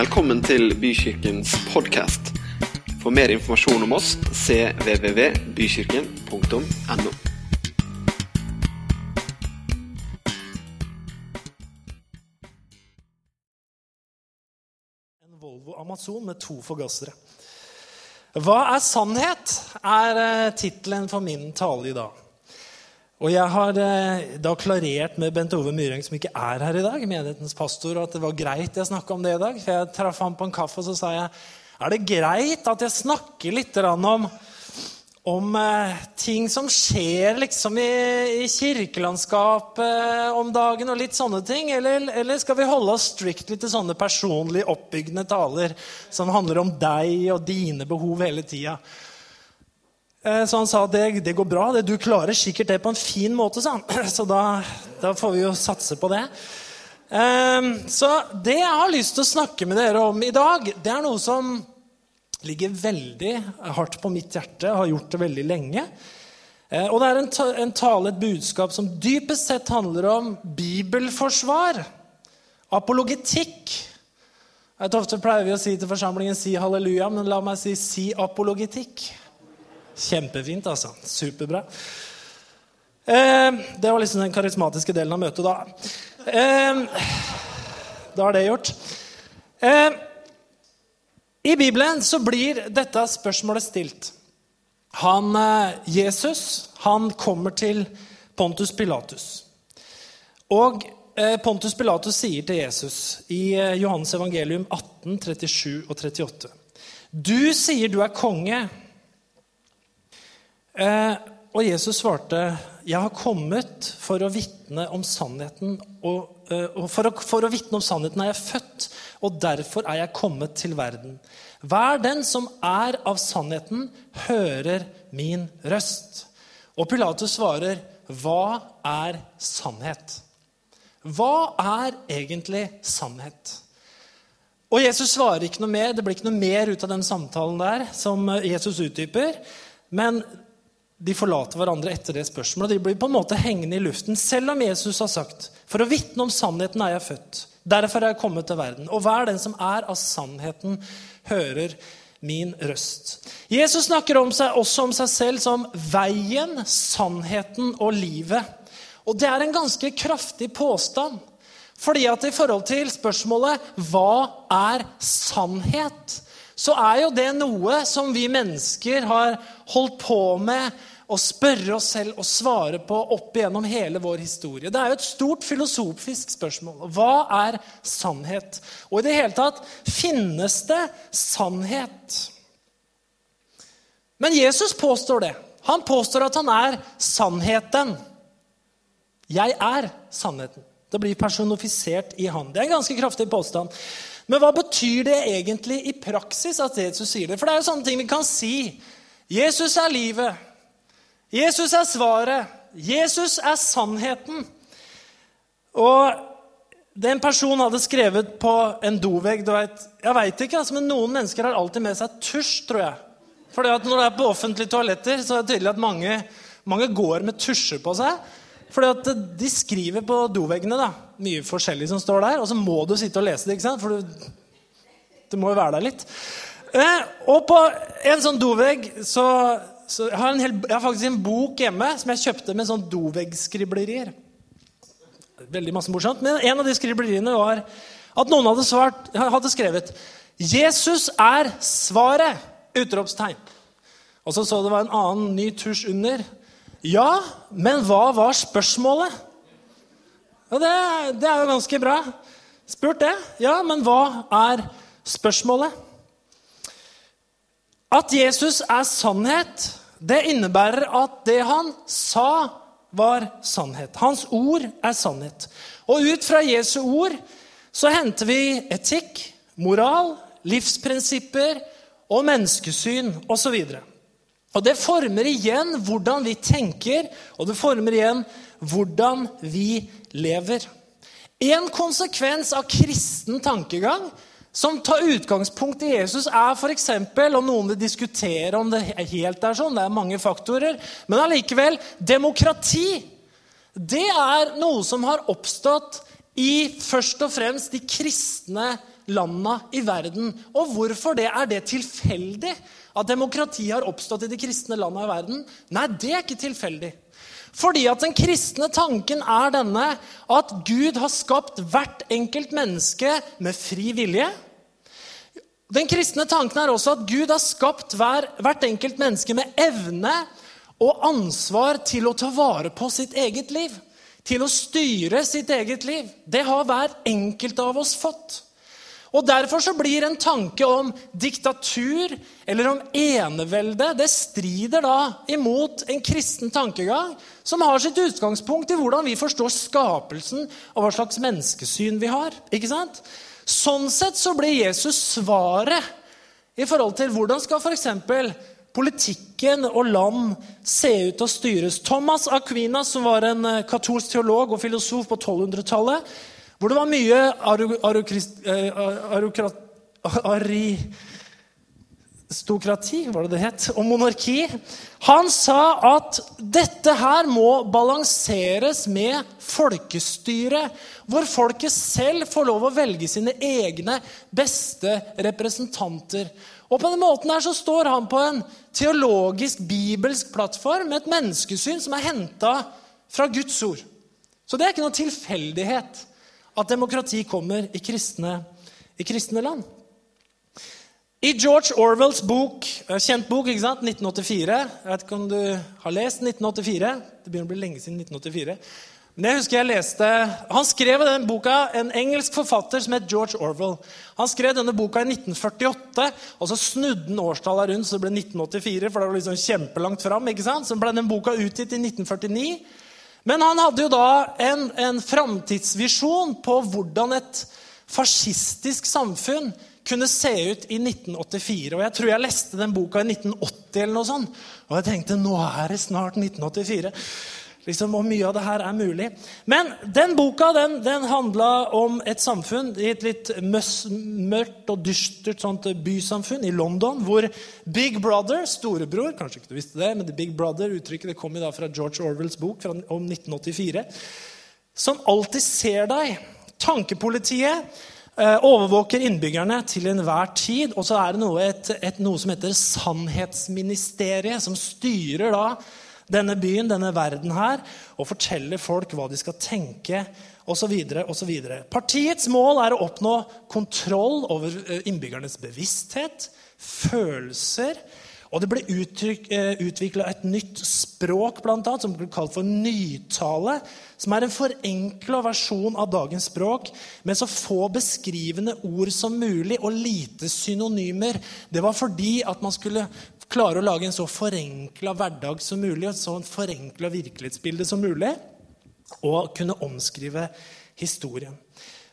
Velkommen til Bykirkens podkast. For mer informasjon om oss cvvvbykirken.no. En Volvo Amazon med to forgassere. Hva er sannhet? er eh, tittelen for min tale i dag. Og jeg har eh, da klarert med Bent Ove Myreng, som ikke er her i dag, menighetens pastor, at det var greit jeg snakka om det i dag. For jeg traff ham på en kaffe, og så sa jeg er det greit at jeg snakker litt om, om eh, ting som skjer liksom i, i kirkelandskapet om dagen, og litt sånne ting? Eller, eller skal vi holde oss strictly til sånne personlig oppbyggende taler som handler om deg og dine behov hele tida? Eh, Så han sa det, det går bra, det. du klarer sikkert det på en fin måte. sa han. Så da, da får vi jo satse på det. Eh, Så det jeg har lyst til å snakke med dere om i dag, det er noe som ligger veldig hardt på mitt hjerte, har gjort det veldig lenge. Eh, Og det er en, tale, et budskap, som dypest sett handler om bibelforsvar. Apologetikk. Jeg vet, Ofte pleier vi å si til forsamlingen 'si halleluja', men la meg si 'si apologetikk'. Kjempefint, altså. Superbra. Eh, det var liksom den karismatiske delen av møtet, da. Eh, da er det gjort. Eh, I Bibelen så blir dette spørsmålet stilt. Han, eh, Jesus han kommer til Pontus Pilatus. Og eh, Pontus Pilatus sier til Jesus i eh, Johannes evangelium 18, 37 og 38.: Du sier du er konge. Eh, og Jesus svarte, 'Jeg har kommet for å vitne om sannheten.' Og, eh, og for, å, for å vitne om sannheten er jeg født, og derfor er jeg kommet til verden. Hver den som er av sannheten, hører min røst. Og Pilatus svarer, 'Hva er sannhet?' Hva er egentlig sannhet? Og Jesus svarer ikke noe mer. Det blir ikke noe mer ut av den samtalen der som Jesus utdyper. Men de forlater hverandre etter det spørsmålet. De blir på en måte hengende i luften, selv om Jesus har sagt For å vitne om sannheten er jeg født. Derfor er jeg kommet til verden. Og hver den som er av sannheten, hører min røst. Jesus snakker om seg, også om seg selv som veien, sannheten og livet. Og det er en ganske kraftig påstand. Fordi at i forhold til spørsmålet 'Hva er sannhet?' så er jo det noe som vi mennesker har holdt på med å spørre oss selv og svare på opp igjennom hele vår historie. Det er jo et stort filosofisk spørsmål. Hva er sannhet? Og i det hele tatt finnes det sannhet? Men Jesus påstår det. Han påstår at han er sannheten. Jeg er sannheten. Det blir personifisert i han. Det er en ganske kraftig påstand. Men hva betyr det egentlig i praksis at Jesus sier det? For det er jo sånne ting vi kan si. Jesus er livet. Jesus er svaret. Jesus er sannheten. Og det en person hadde skrevet på en dovegg du vet, Jeg vet ikke, altså, men Noen mennesker har alltid med seg tusj, tror jeg. Fordi at Når det er på offentlige toaletter, så er det tydelig at mange, mange går med tusjer på seg. Fordi at De skriver på doveggene da, mye forskjellig som står der, og så må du sitte og lese det. ikke sant? For du, du må jo være der litt. Eh, og på en sånn dovegg så, så jeg, har hel, jeg har faktisk en bok hjemme som jeg kjøpte med sånn doveggskriblerier. Veldig masse morsomt. Men en av de skribleriene var at noen hadde, svart, hadde skrevet 'Jesus er svaret!' Utropstegn. Og så så det var en annen ny tusj under. Ja, men hva var spørsmålet? Ja, det, det er jo ganske bra. Spurt det. Ja, men hva er spørsmålet? At Jesus er sannhet, det innebærer at det han sa, var sannhet. Hans ord er sannhet. Og ut fra Jesu ord så henter vi etikk, moral, livsprinsipper og menneskesyn osv. Og det former igjen hvordan vi tenker, og det former igjen hvordan vi lever. En konsekvens av kristen tankegang som tar utgangspunkt i Jesus, er f.eks. om noen vil diskutere om det helt er sånn, det er mange faktorer, men allikevel demokrati. Det er noe som har oppstått i først og fremst de kristne landa i verden. Og hvorfor det? Er det tilfeldig at demokrati har oppstått i de kristne landa i verden? Nei, det er ikke tilfeldig. Fordi at den kristne tanken er denne at Gud har skapt hvert enkelt menneske med fri vilje. Den kristne tanken er også at Gud har skapt hver, hvert enkelt menneske med evne og ansvar til å ta vare på sitt eget liv. Til å styre sitt eget liv. Det har hver enkelt av oss fått. Og Derfor så blir en tanke om diktatur eller om enevelde det strider da imot en kristen tankegang som har sitt utgangspunkt i hvordan vi forstår skapelsen og hva slags menneskesyn vi har. ikke sant? Sånn sett så blir Jesus svaret i forhold til hvordan skal f.eks. politikken og land se ut og styres. Thomas Aquinas, som var en eh, katolsk teolog og filosof på 1200-tallet, hvor det var mye aristokrati, eh, var det det het, og monarki. Han sa at dette her må balanseres med folkestyre, hvor folket selv får lov å velge sine egne beste representanter. Og på den måten her så står han på en teologisk, bibelsk plattform med et menneskesyn som er henta fra Guds ord. Så det er ikke noe tilfeldighet at demokrati kommer i kristne, i kristne land. I George Orwells bok, eh, kjent bok, ikke sant? 1984 Jeg vet ikke om du har lest 1984. Det begynner å bli lenge siden 1984. Men jeg husker jeg leste, Han skrev denne boka, en engelsk forfatter som het George Orwell. Han skrev denne boka i 1948, og så snudde han årstallet rundt, så det ble 1984. for det var liksom kjempelangt fram, ikke sant? Så ble den boka utgitt i 1949. Men han hadde jo da en, en framtidsvisjon på hvordan et fascistisk samfunn kunne se ut i 1984. Og Jeg tror jeg leste den boka i 1980, eller noe sånt. og jeg tenkte nå er det snart 1984. Liksom, og mye av det her er mulig. Men den boka den, den handla om et samfunn i et litt mørkt og dystert bysamfunn i London, hvor Big Brother, storebror Kanskje ikke du visste det, men The Big Brother-uttrykket det kom da fra George Orwells bok fra, om 1984. Som alltid ser deg. Tankepolitiet eh, overvåker innbyggerne til enhver tid. Og så er det noe, et, et, noe som heter Sannhetsministeriet, som styrer da denne byen, denne verden her, og forteller folk hva de skal tenke osv. osv. Partiets mål er å oppnå kontroll over eh, innbyggernes bevissthet, følelser. Og det ble eh, utvikla et nytt språk, blant annet, som ble kalt for nytale. Som er en forenkla versjon av dagens språk, med så få beskrivende ord som mulig og lite synonymer. Det var fordi at man skulle klare å lage en så forenkla hverdag som mulig, og et så forenkla virkelighetsbilde som mulig, og kunne omskrive historien.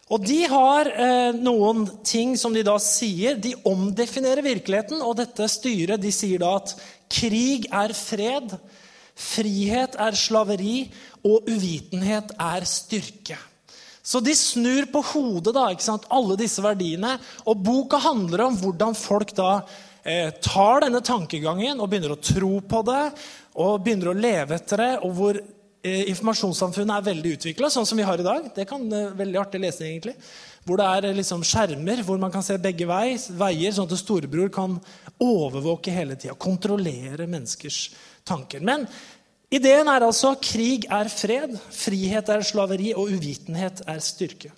Og de har eh, noen ting som de da sier. De omdefinerer virkeligheten, og dette styret de sier da at krig er fred, frihet er slaveri, og uvitenhet er styrke. Så de snur på hodet da, ikke sant? alle disse verdiene. Og boka handler om hvordan folk da Eh, tar denne tankegangen og begynner å tro på det og begynner å leve etter det, og hvor eh, informasjonssamfunnet er veldig utvikla, sånn som vi har i dag. Det kan eh, veldig artig lesning, egentlig. Hvor det er liksom skjermer hvor man kan se begge veier, sånn at storebror kan overvåke hele tida. Kontrollere menneskers tanker. Men ideen er altså krig er fred, frihet er slaveri, og uvitenhet er styrke.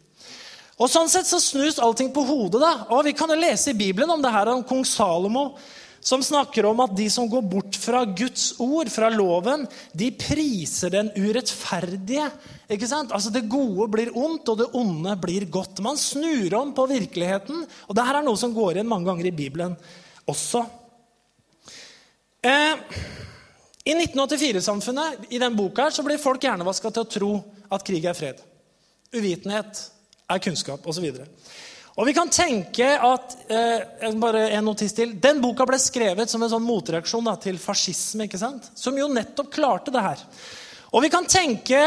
Og Sånn sett så snus allting på hodet. da. Og Vi kan jo lese i Bibelen om det her om kong Salomo, som snakker om at de som går bort fra Guds ord, fra loven, de priser den urettferdige. Ikke sant? Altså Det gode blir ondt, og det onde blir godt. Man snur om på virkeligheten. Og det her er noe som går igjen mange ganger i Bibelen også. Eh, I 1984-samfunnet i den boka her, så blir folk hjernevaska til å tro at krig er fred. Uvitenhet er kunnskap, osv. Og vi kan tenke at eh, bare en notis til, Den boka ble skrevet som en sånn motreaksjon da, til fascisme, ikke sant? som jo nettopp klarte det her. Og vi kan tenke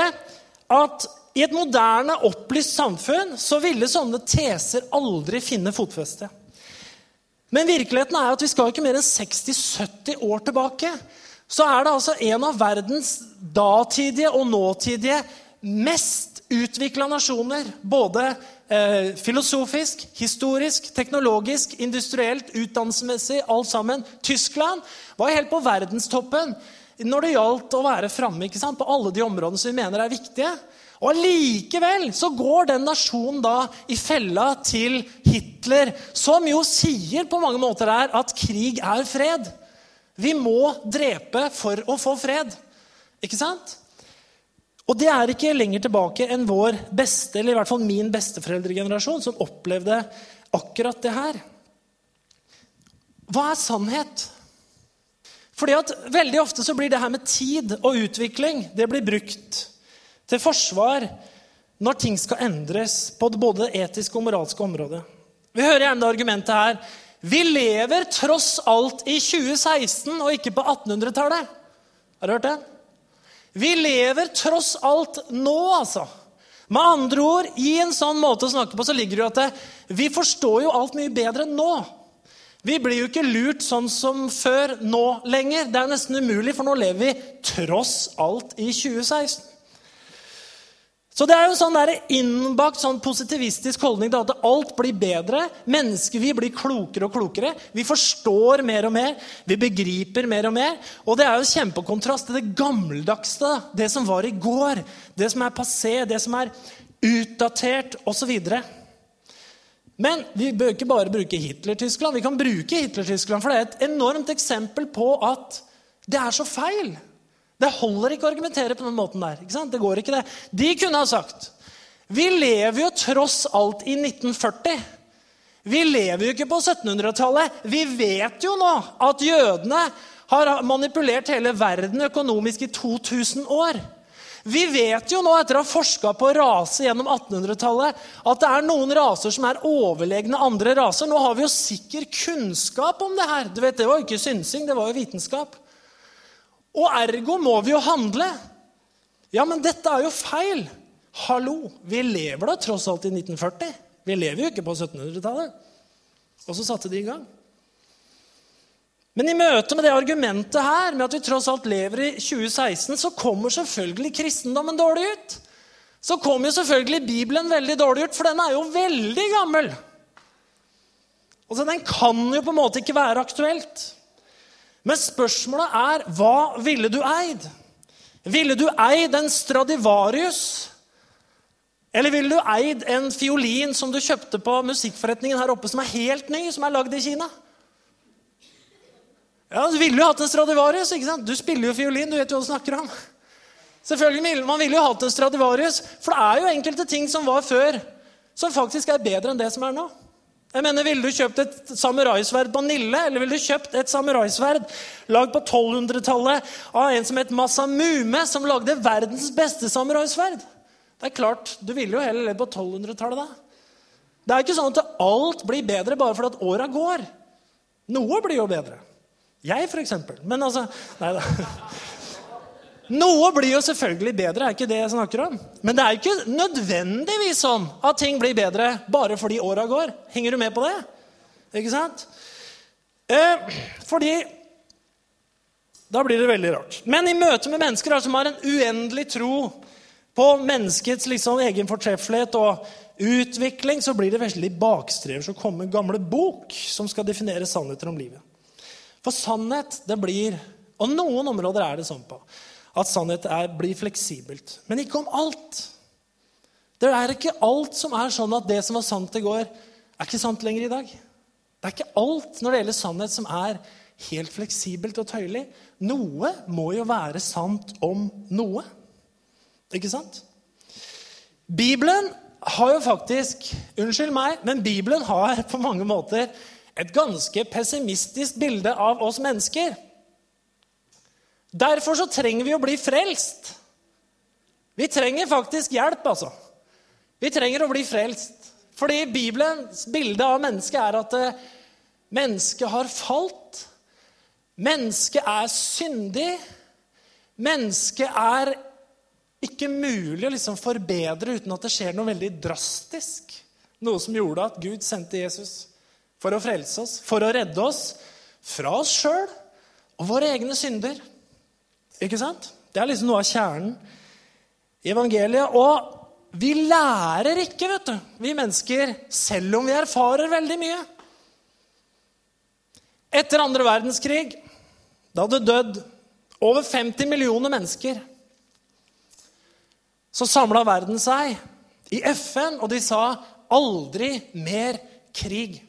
at i et moderne, opplyst samfunn så ville sånne teser aldri finne fotfeste. Men virkeligheten er at vi skal ikke mer enn 60-70 år tilbake. Så er det altså en av verdens datidige og nåtidige mest utvikla nasjoner, både Eh, filosofisk, historisk, teknologisk, industrielt, utdannelsesmessig, alt sammen. Tyskland var helt på verdenstoppen når det gjaldt å være framme på alle de områdene som vi mener er viktige. Og Allikevel så går den nasjonen da i fella til Hitler, som jo sier på mange måter her at krig er fred. Vi må drepe for å få fred. Ikke sant? Og det er ikke lenger tilbake enn vår beste, eller i hvert fall min besteforeldregenerasjon, som opplevde akkurat det her. Hva er sannhet? Fordi at Veldig ofte så blir det her med tid og utvikling det blir brukt til forsvar når ting skal endres på både det etiske og moralske området. Vi hører gjerne argumentet her vi lever tross alt i 2016 og ikke på 1800-tallet. Har du hørt det? Vi lever tross alt nå, altså. Med andre ord, i en sånn måte å snakke på så ligger det jo at det, vi forstår jo alt mye bedre nå. Vi blir jo ikke lurt sånn som før nå lenger. Det er nesten umulig, for nå lever vi tross alt i 2016. Så det er jo sånn innbakt sånn positivistisk holdning da, at alt blir bedre. Mennesker vi blir klokere og klokere. Vi forstår mer og mer. Vi begriper mer og mer. Og det er jo kjempekontrast til det gammeldagste. Det som var i går. Det som er passé, det som er utdatert osv. Men vi bør ikke bare bruke Hitler-Tyskland. Vi kan bruke Hitler-Tyskland, for det er et enormt eksempel på at det er så feil. Det holder ikke å argumentere på den måten der. ikke sant? Det går ikke det. De kunne ha sagt Vi lever jo tross alt i 1940. Vi lever jo ikke på 1700-tallet. Vi vet jo nå at jødene har manipulert hele verden økonomisk i 2000 år. Vi vet jo nå, etter å ha forska på rase gjennom 1800-tallet, at det er noen raser som er overlegne andre raser. Nå har vi jo sikker kunnskap om det her. Du vet, Det var jo ikke synsing, det var jo vitenskap. Og ergo må vi jo handle. Ja, men dette er jo feil. Hallo, vi lever da tross alt i 1940. Vi lever jo ikke på 1700-tallet. Og så satte de i gang. Men i møte med det argumentet her, med at vi tross alt lever i 2016, så kommer selvfølgelig kristendommen dårlig ut. Så kommer jo selvfølgelig Bibelen veldig dårlig ut, for den er jo veldig gammel. Altså, Den kan jo på en måte ikke være aktuelt. Men spørsmålet er hva ville du eid? Ville du eid en Stradivarius? Eller ville du eid en fiolin som du kjøpte på musikkforretningen her oppe, som er helt ny, som er lagd i Kina? Ja, Du ville jo hatt en Stradivarius. ikke sant? Du spiller jo fiolin, du vet jo hva du snakker om. Selvfølgelig, Man ville jo hatt en Stradivarius, for det er jo enkelte ting som var før, som faktisk er bedre enn det som er nå. Jeg mener, Ville du kjøpt et samuraisverd på Nille, eller ville du kjøpt et samuraisverd lagd på 1200-tallet av en som het Masamume, som lagde verdens beste samuraisverd? Det er klart, Du ville jo heller levd på 1200-tallet da. Det er ikke sånn at alt blir bedre bare fordi at åra går. Noe blir jo bedre. Jeg, for eksempel. Men altså Nei da. Noe blir jo selvfølgelig bedre, er ikke det jeg snakker om. Men det er jo ikke nødvendigvis sånn at ting blir bedre bare fordi åra går. Henger du med på det? Ikke sant? Eh, fordi Da blir det veldig rart. Men i møte med mennesker som har en uendelig tro på menneskets liksom, egen fortreffelighet og utvikling, så blir det veldig bakstrever å kommer en gamle bok som skal definere sannheter om livet. For sannhet, det blir Og noen områder er det sånn på at sannhet er, blir fleksibelt. Men ikke om alt. Det er ikke alt som er sånn at det som var sant i går, er ikke sant lenger i dag. Det er ikke alt når det gjelder sannhet, som er helt fleksibelt og tøyelig. Noe må jo være sant om noe. Ikke sant? Bibelen har jo faktisk Unnskyld meg, men Bibelen har på mange måter et ganske pessimistisk bilde av oss mennesker. Derfor så trenger vi å bli frelst. Vi trenger faktisk hjelp, altså. Vi trenger å bli frelst. Fordi Bibelens bilde av mennesket er at eh, mennesket har falt. Mennesket er syndig. Mennesket er ikke mulig å liksom forbedre uten at det skjer noe veldig drastisk. Noe som gjorde at Gud sendte Jesus for å frelse oss, for å redde oss fra oss sjøl og våre egne synder. Ikke sant? Det er liksom noe av kjernen i evangeliet. Og vi lærer ikke, vet du, vi mennesker, selv om vi erfarer veldig mye. Etter andre verdenskrig, da det dødd over 50 millioner mennesker, så samla verden seg i FN, og de sa 'aldri mer krig'.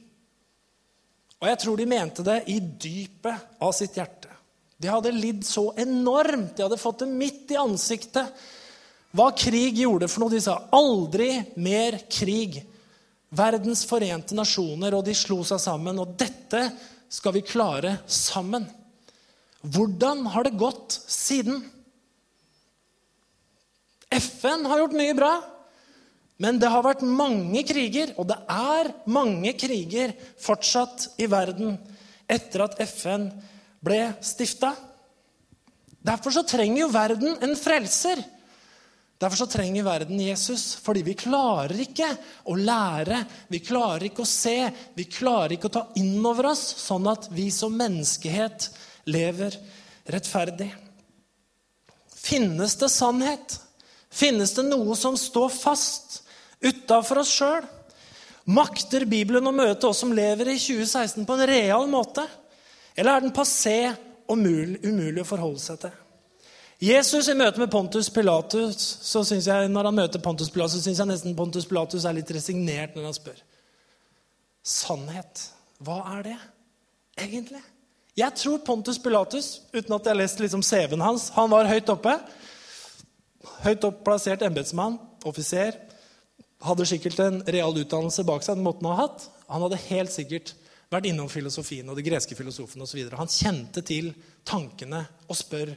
Og jeg tror de mente det i dypet av sitt hjerte. De hadde lidd så enormt. De hadde fått det midt i ansiktet. Hva krig gjorde for noe. De sa 'aldri mer krig'. Verdens forente nasjoner, og de slo seg sammen. Og dette skal vi klare sammen. Hvordan har det gått siden? FN har gjort mye bra. Men det har vært mange kriger, og det er mange kriger fortsatt i verden etter at FN ble stifta. Derfor så trenger jo verden en frelser. Derfor så trenger verden Jesus, fordi vi klarer ikke å lære, vi klarer ikke å se, vi klarer ikke å ta inn over oss, sånn at vi som menneskehet lever rettferdig. Finnes det sannhet? Finnes det noe som står fast? utafor oss sjøl? Makter Bibelen å møte oss som lever i 2016, på en real måte? Eller er den passé og umulig å forholde seg til? Jesus i møte med Pontus Pilatus så synes jeg, når han møter Pontus Pilatus, så syns jeg nesten Pontus Pilatus er litt resignert når han spør. Sannhet, hva er det egentlig? Jeg tror Pontus Pilatus, uten at jeg har lest liksom CV-en hans Han var høyt oppe. Høyt opp plassert embetsmann, offiser hadde sikkert en real utdannelse bak seg. den måten Han ha hatt. Han hadde helt sikkert vært innom filosofien og de greske filosofene osv. Han kjente til tankene og spør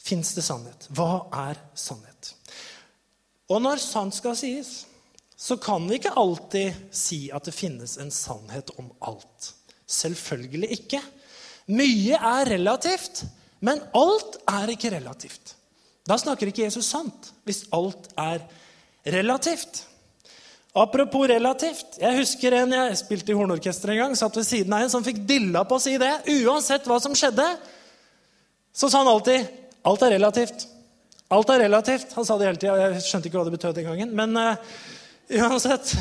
fins det sannhet. Hva er sannhet? Og når sant skal sies, så kan vi ikke alltid si at det finnes en sannhet om alt. Selvfølgelig ikke. Mye er relativt, men alt er ikke relativt. Da snakker ikke Jesus sant, hvis alt er relativt. Apropos relativt. Jeg husker en jeg spilte i hornorkester en gang, satt ved siden av en som fikk dilla på å si det. Uansett hva som skjedde, så sa han alltid 'alt er relativt'. Alt er relativt. Han sa det hele tida. Jeg skjønte ikke hva det betød den gangen. Men uh, uansett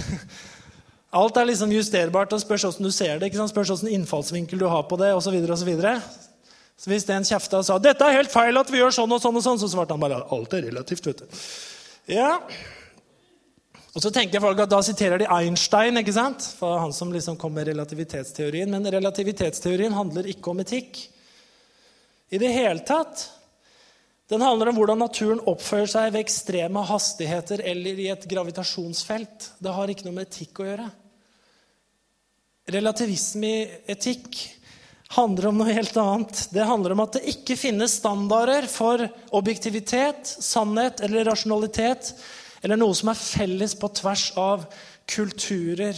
Alt er liksom justerbart og spørs hvordan du ser det. ikke sant? Spørs hvordan innfallsvinkel du har på det, osv. Så, så, så hvis en kjefta og sa 'dette er helt feil at vi gjør sånn og sånn', og sånn, så svarte han bare 'alt er relativt'. vet du. Ja, og så tenker folk at Da siterer de Einstein, ikke sant? for han som liksom kom med relativitetsteorien. Men relativitetsteorien handler ikke om etikk i det hele tatt. Den handler om hvordan naturen oppfører seg ved ekstreme hastigheter eller i et gravitasjonsfelt. Det har ikke noe med etikk å gjøre. Relativisme i etikk handler om noe helt annet. Det handler om at det ikke finnes standarder for objektivitet, sannhet eller rasjonalitet eller noe som er felles på tvers av kulturer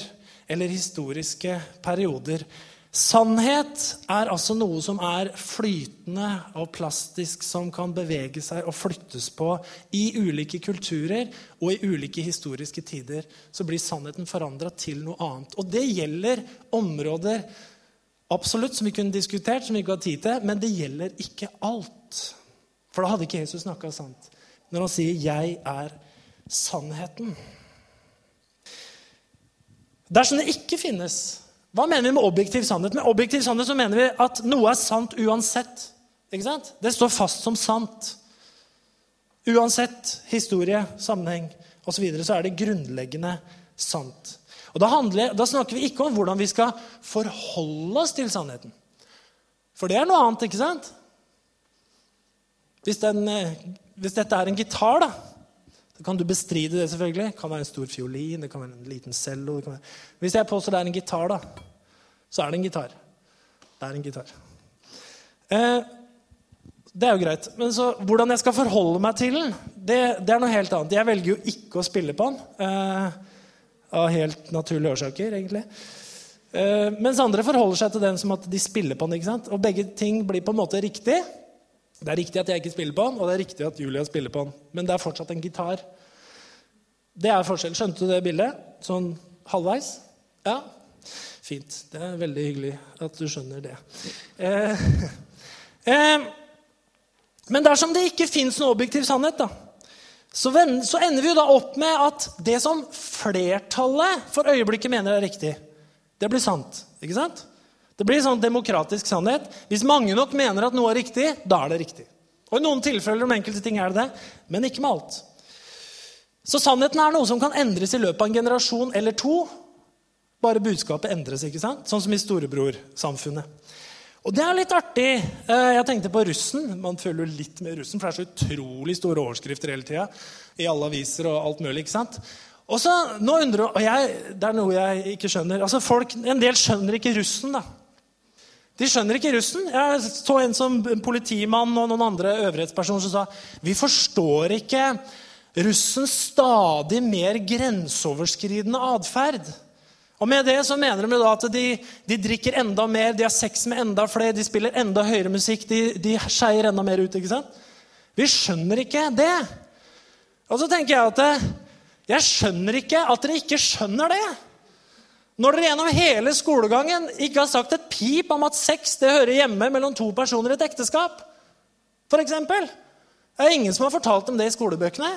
eller historiske perioder. Sannhet er altså noe som er flytende og plastisk, som kan bevege seg og flyttes på i ulike kulturer og i ulike historiske tider. Så blir sannheten forandra til noe annet. Og det gjelder områder absolutt som vi kunne diskutert, som vi ikke har tid til, men det gjelder ikke alt. For da hadde ikke Jesus snakka sant. Når han sier 'jeg er sannheten. Dersom det ikke finnes Hva mener vi med objektiv sannhet? Med objektiv sannhet så mener vi at noe er sant uansett. Ikke sant? Det står fast som sant. Uansett historie, sammenheng osv. Så, videre, så er det grunnleggende sant. Og da, handler, da snakker vi ikke om hvordan vi skal forholde oss til sannheten. For det er noe annet, ikke sant? Hvis, den, eh, hvis dette er en gitar, da, kan du bestride det, selvfølgelig. Det kan være en stor fiolin, det kan være en liten cello. Være... Hvis jeg påstår det er en gitar, da, så er det en gitar. Det er en gitar. Eh, det er jo greit. Men så, hvordan jeg skal forholde meg til den, det, det, er noe helt annet. Jeg velger jo ikke å spille på den. Eh, av helt naturlige årsaker, egentlig. Eh, mens andre forholder seg til den som at de spiller på den. ikke sant? Og begge ting blir på en måte riktig. Det er riktig at jeg ikke spiller på den, og det er riktig at Julia spiller på den. Men det er fortsatt en gitar. Det er forskjell. Skjønte du det bildet? Sånn halvveis? Ja? Fint. Det er veldig hyggelig at du skjønner det. Eh, eh, men dersom det ikke fins noe objektiv sannhet, da, så, så ender vi jo da opp med at det som flertallet for øyeblikket mener er riktig, det blir sant. Ikke sant? Det blir sånn demokratisk sannhet. Hvis mange nok mener at noe er riktig, da er det riktig. Og I noen tilfeller om enkelte ting er det det, men ikke med alt. Så sannheten er noe som kan endres i løpet av en generasjon eller to. Bare budskapet endres, ikke sant? sånn som i storebrorsamfunnet. Og det er litt artig. Eh, Jeg tenkte på russen. Man føler jo litt med russen, for det er så utrolig store overskrifter hele tida. I alle aviser og alt mulig. ikke sant? Og så, nå undrer, jeg, Det er noe jeg ikke skjønner. Altså folk, En del skjønner ikke russen. da. De skjønner ikke russen. Jeg så en som en politimann og noen andre øvrighetspersoner som sa vi forstår ikke russens stadig mer grenseoverskridende atferd. Og med det så mener de at de, de drikker enda mer, de har sex med enda flere, de spiller enda høyere musikk, de, de skeier enda mer ut. ikke sant? Vi skjønner ikke det. Og så tenker jeg at eh, jeg skjønner ikke at dere ikke skjønner det. Når dere gjennom hele skolegangen ikke har sagt et pip om at sex det hører hjemme mellom to personer i et ekteskap. Eksempel. Det er ingen som har fortalt dem det i skolebøkene.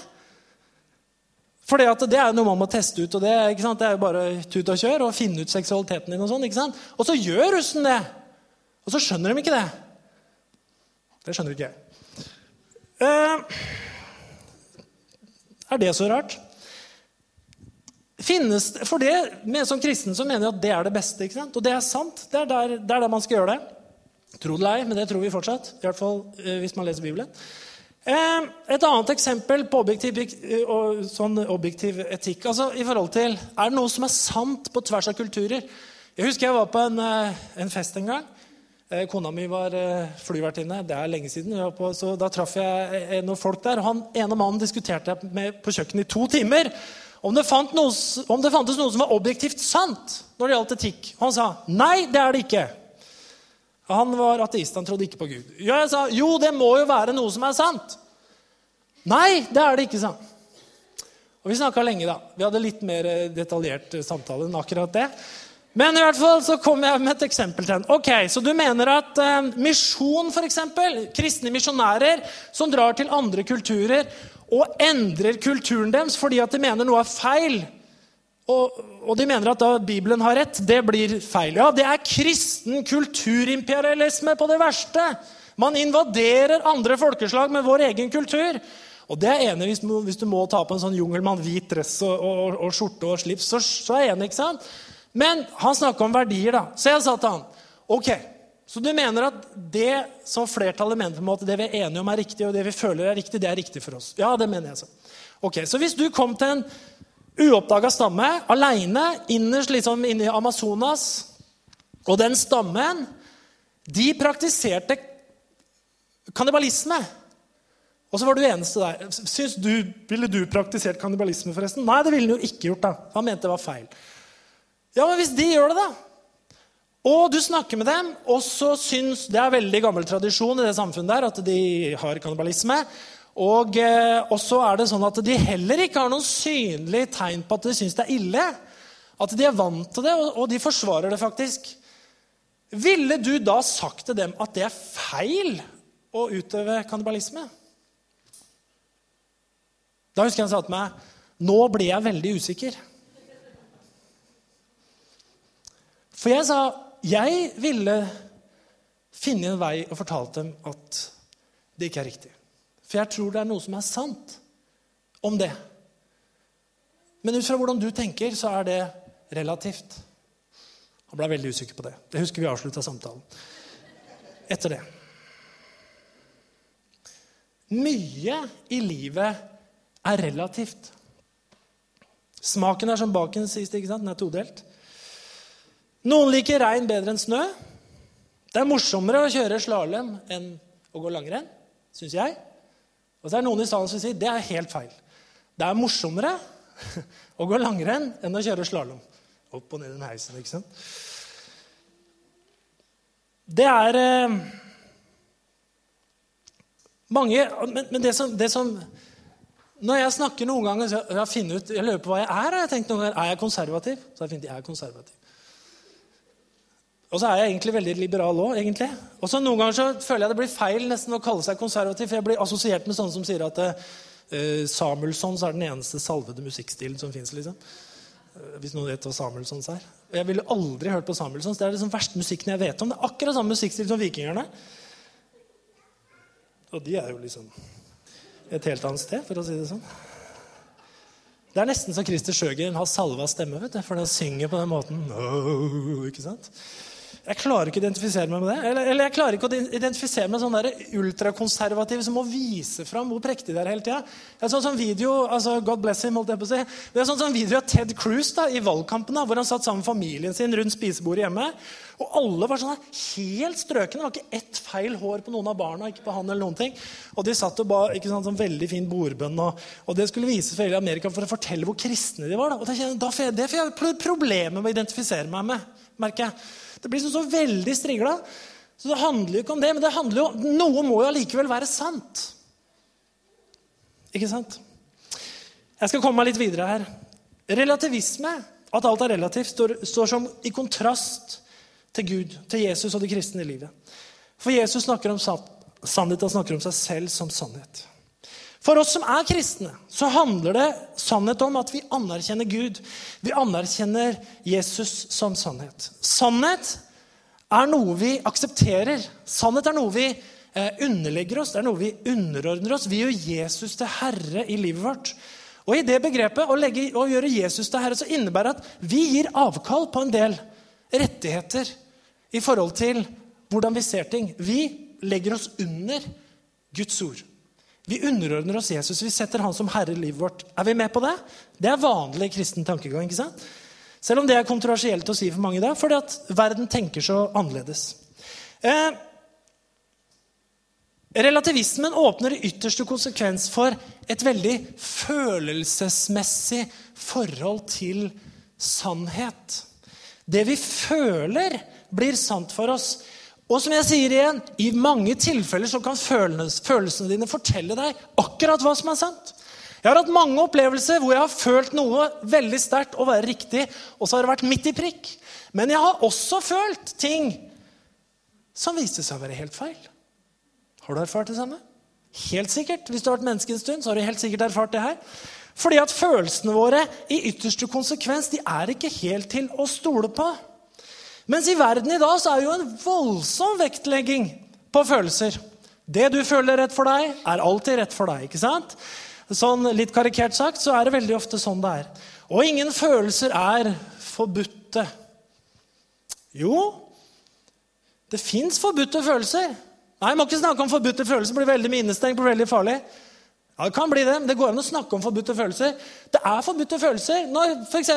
For det er noe man må teste ut, og det, det er jo bare tut og kjør og finne ut seksualiteten din. Og sånn? Og så gjør russen det! Og så skjønner de ikke det. Det skjønner ikke jeg. Eh, er det så rart? Finnes, for det, med, Som kristen så mener jeg at det er det beste. ikke sant? Og det er sant. Det er der, det er der man skal gjøre det. Tro det eller ei, men det tror vi fortsatt. I hvert fall eh, hvis man leser Bibelen. Eh, et annet eksempel på objektiv, eh, og sånn objektiv etikk. altså i forhold til, Er det noe som er sant på tvers av kulturer? Jeg husker jeg var på en, eh, en fest en gang. Eh, Kona mi var flyvertinne. Det er lenge siden. på, så Da traff jeg noen folk der. og han ene mannen diskuterte jeg med på kjøkkenet i to timer om det, fant noe, om det fantes noe som var objektivt sant når det gjaldt etikk. Og han sa nei, det er det ikke. Han var ateist, han trodde ikke på Gud. Ja, jeg sa jo, det må jo være noe som er sant. Nei, det er det ikke, sa han. Og vi snakka lenge, da. Vi hadde litt mer eh, detaljert eh, samtale enn akkurat det. Men i hvert fall så kom jeg med et eksempel til henne. Ok, Så du mener at eh, misjon, f.eks., kristne misjonærer som drar til andre kulturer og endrer kulturen deres fordi at de mener noe er feil, og, og de mener at da Bibelen har rett, det blir feil. Ja, det er kristen kulturimperialisme på det verste. Man invaderer andre folkeslag med vår egen kultur. Og det er enig hvis, hvis du må ta på en sånn jungelmann, hvit dress og, og, og skjorte og slips. Så, så er jeg enig, ikke sant? Men han snakka om verdier, da. Så jeg sa til han ok, så du mener at det som flertallet mener, på en måte, det vi er enige om er riktig, og det vi føler er riktig, det er riktig for oss? Ja, det mener jeg så. Ok, Så hvis du kom til en uoppdaga stamme aleine innerst liksom inne i Amazonas, og den stammen, de praktiserte kannibalisme. Og så var du eneste der. Syns du, Ville du praktisert kannibalisme, forresten? Nei, det ville han jo ikke gjort. da. Han mente det var feil. Ja, men hvis de gjør det, da? Og du snakker med dem, og så syns Det er veldig gammel tradisjon i det samfunnet der at de har kannibalisme. Og, eh, og så er det sånn at de heller ikke har noen synlig tegn på at de syns det er ille. At de er vant til det, og, og de forsvarer det faktisk. Ville du da sagt til dem at det er feil å utøve kannibalisme? Da husker jeg han sa til meg Nå ble jeg veldig usikker. For jeg sa jeg ville finne en vei og fortalt dem at det ikke er riktig. For jeg tror det er noe som er sant om det. Men ut fra hvordan du tenker, så er det relativt. Han ble veldig usikker på det. Det husker vi avslutta samtalen. Etter det. Mye i livet er relativt. Smaken er som baken, sies det. ikke sant? Den er todelt. Noen liker regn bedre enn snø. Det er morsommere å kjøre slalåm enn å gå langrenn, syns jeg. Og så er det noen i salen som sier det er helt feil. Det er morsommere å gå langrenn enn å kjøre slalåm. Opp og ned den heisen, ikke sant? Det er eh, mange Men, men det, som, det som Når jeg snakker noen ganger så jeg, finner ut, jeg på hva jeg er. har jeg tenkt noen ganger, Er jeg konservativ? Så har jeg funnet jeg er konservativ. Og så er jeg egentlig veldig liberal òg, egentlig. Og så noen ganger så føler jeg det blir feil nesten å kalle seg konservativ, for jeg blir assosiert med sånne som sier at uh, eh, Samuelsson er den eneste salvede musikkstilen som fins. Liksom. Eh, hvis noen vet hva Samuelsons er. Jeg ville aldri hørt på Samuelsons. Det er liksom verste musikken jeg vet om. Det er akkurat samme musikkstil som Vikingerne. Og de er jo liksom et helt annet sted, for å si det sånn. Det er nesten så Christer Sjøgren har salva stemme, vet du, for han synger på den måten. No, ikke sant? Jeg klarer ikke å identifisere meg med det. Eller, eller jeg klarer ikke å identifisere meg med sånne ultrakonservative som må vise fram hvor prektig det er hele tida. Det er en sånn video altså God bless him, holdt jeg på å si. Det er en sånn video av Ted Cruz da, i valgkampen, da, hvor han satt sammen med familien sin rundt spisebordet hjemme. Og alle var sånn helt strøkne. Det var ikke ett feil hår på noen av barna. ikke på han eller noen ting. Og de satt og ba ikke sant, sånn veldig fin bordbønn. Og, og, det skulle vises for hele Amerika for å fortelle hvor kristne de var. Da. Og da det får jeg problemer med å identifisere meg med. merker jeg. Det blir så veldig strigla. Så det handler jo ikke om det, men det handler jo, noe må jo allikevel være sant. Ikke sant? Jeg skal komme meg litt videre her. Relativisme, at alt er relativt, står, står som i kontrast til Gud, til Jesus og det kristne livet. For Jesus snakker om sannhet, han snakker om seg selv som sannhet. For oss som er kristne, så handler det sannhet om at vi anerkjenner Gud. Vi anerkjenner Jesus som sannhet. Sannhet er noe vi aksepterer. Sannhet er noe vi eh, underlegger oss, det er noe vi underordner oss. Vi gjør Jesus til herre i livet vårt. Og i det begrepet å, legge, å gjøre Jesus til herre så innebærer at vi gir avkall på en del rettigheter i forhold til hvordan vi ser ting. Vi legger oss under Guds ord. Vi underordner oss Jesus. Vi setter han som herre i livet vårt. Er vi med på det? Det er vanlig kristen tankegang. ikke sant? Selv om det er kontroversielt å si for mange i dag, fordi at verden tenker så annerledes. Eh, relativismen åpner i ytterste konsekvens for et veldig følelsesmessig forhold til sannhet. Det vi føler, blir sant for oss. Og som jeg sier igjen, i mange tilfeller så kan følelsene dine fortelle deg akkurat hva som er sant. Jeg har hatt mange opplevelser hvor jeg har følt noe veldig sterkt å være riktig, og så har det vært midt i prikk. Men jeg har også følt ting som viste seg å være helt feil. Har du erfart det samme? Helt sikkert. Hvis du har vært menneske en stund, så har du helt sikkert erfart det her. Fordi at følelsene våre i ytterste konsekvens de er ikke helt til å stole på. Mens i verden i dag så er det jo en voldsom vektlegging på følelser. Det du føler rett for deg, er alltid rett for deg. ikke sant? Sånn Litt karikert sagt så er det veldig ofte sånn det er. Og ingen følelser er forbudte. Jo, det fins forbudte følelser. Nei, jeg må ikke snakke om forbudte følelser. Det blir veldig minnestengt, blir veldig farlig. Ja, Det kan bli det, men det går an å snakke om forbudte følelser. Det er forbudte følelser når f.eks.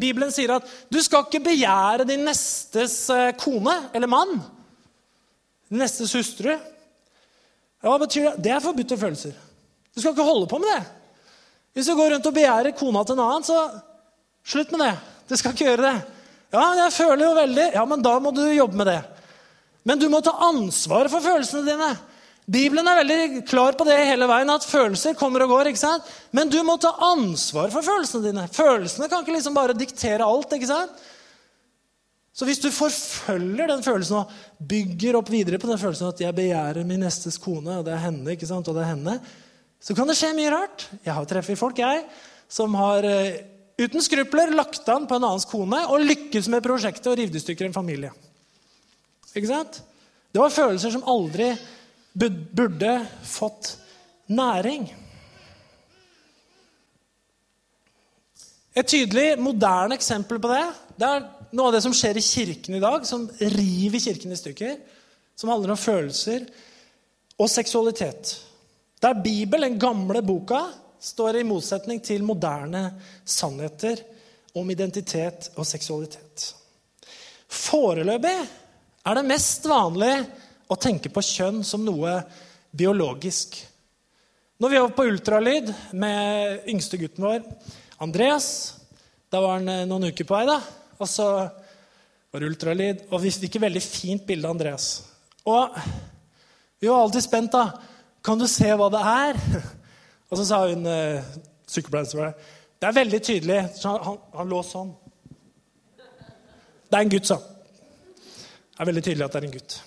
Bibelen sier at du skal ikke begjære din nestes eh, kone eller mann. Din nestes hustru. Ja, hva betyr det? Det er forbudte følelser. Du skal ikke holde på med det. Hvis du går rundt og begjærer kona til en annen, så slutt med det. Du skal ikke gjøre det. Ja, jeg føler jo veldig Ja, men da må du jobbe med det. Men du må ta ansvaret for følelsene dine. Bibelen er veldig klar på det hele veien, at følelser kommer og går. ikke sant? Men du må ta ansvar for følelsene dine. Følelsene kan ikke liksom bare diktere alt. ikke sant? Så hvis du forfølger den følelsen og bygger opp videre på den følelsen at jeg begjærer min nestes kone, og det er henne, ikke sant, og det er henne, så kan det skje mye rart. Jeg har treffet folk jeg, som har eh, uten skrupler lagt an på en annens kone og lykkes med prosjektet og revet i stykker en familie. Ikke sant? Det var følelser som aldri burde fått næring. Et tydelig, moderne eksempel på det det er noe av det som skjer i kirken i dag, som river kirken i stykker. Som handler om følelser og seksualitet. Der Bibelen, den gamle boka, står i motsetning til moderne sannheter om identitet og seksualitet. Foreløpig er det mest vanlige å tenke på kjønn som noe biologisk. Når vi var på ultralyd med yngste gutten vår, Andreas Da var han eh, noen uker på vei, da. Og så var det ultralyd, og vi fikk et veldig fint bilde av Andreas. Og vi var alltid spent, da. Kan du se hva det er? Og så sa hun eh, sykepleieren som var der, det er veldig tydelig. Han, han, han lå sånn. Det er en gutt, sa han. Det er veldig tydelig at det er en gutt.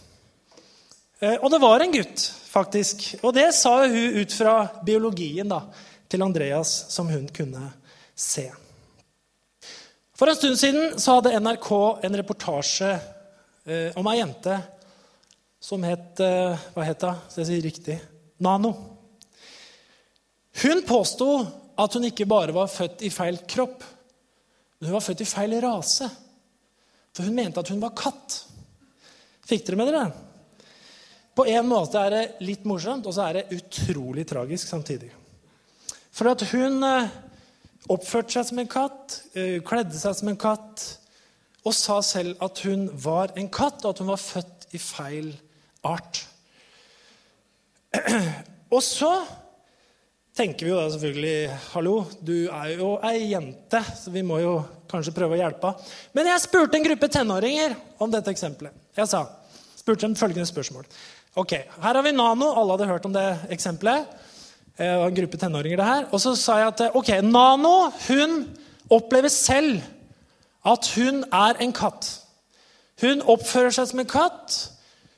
Eh, og det var en gutt, faktisk. Og det sa hun ut fra biologien da, til Andreas, som hun kunne se. For en stund siden så hadde NRK en reportasje eh, om ei jente som het eh, Hva het hun? Så jeg sier riktig Nano. Hun påsto at hun ikke bare var født i feil kropp, men hun var født i feil rase. For hun mente at hun var katt. Fikk dere med dere det? På en måte er det litt morsomt, og så er det utrolig tragisk samtidig. For at hun eh, oppførte seg som en katt, eh, kledde seg som en katt, og sa selv at hun var en katt, og at hun var født i feil art. Og så tenker vi jo da selvfølgelig Hallo, du er jo ei jente, så vi må jo kanskje prøve å hjelpe henne. Men jeg spurte en gruppe tenåringer om dette eksempelet. Jeg sa, spurte dem følgende spørsmål. Ok, Her har vi Nano. Alle hadde hørt om det eksempelet. Det var en gruppe tenåringer det her. Og så sa jeg at ok, Nano hun opplever selv at hun er en katt. Hun oppfører seg som en katt.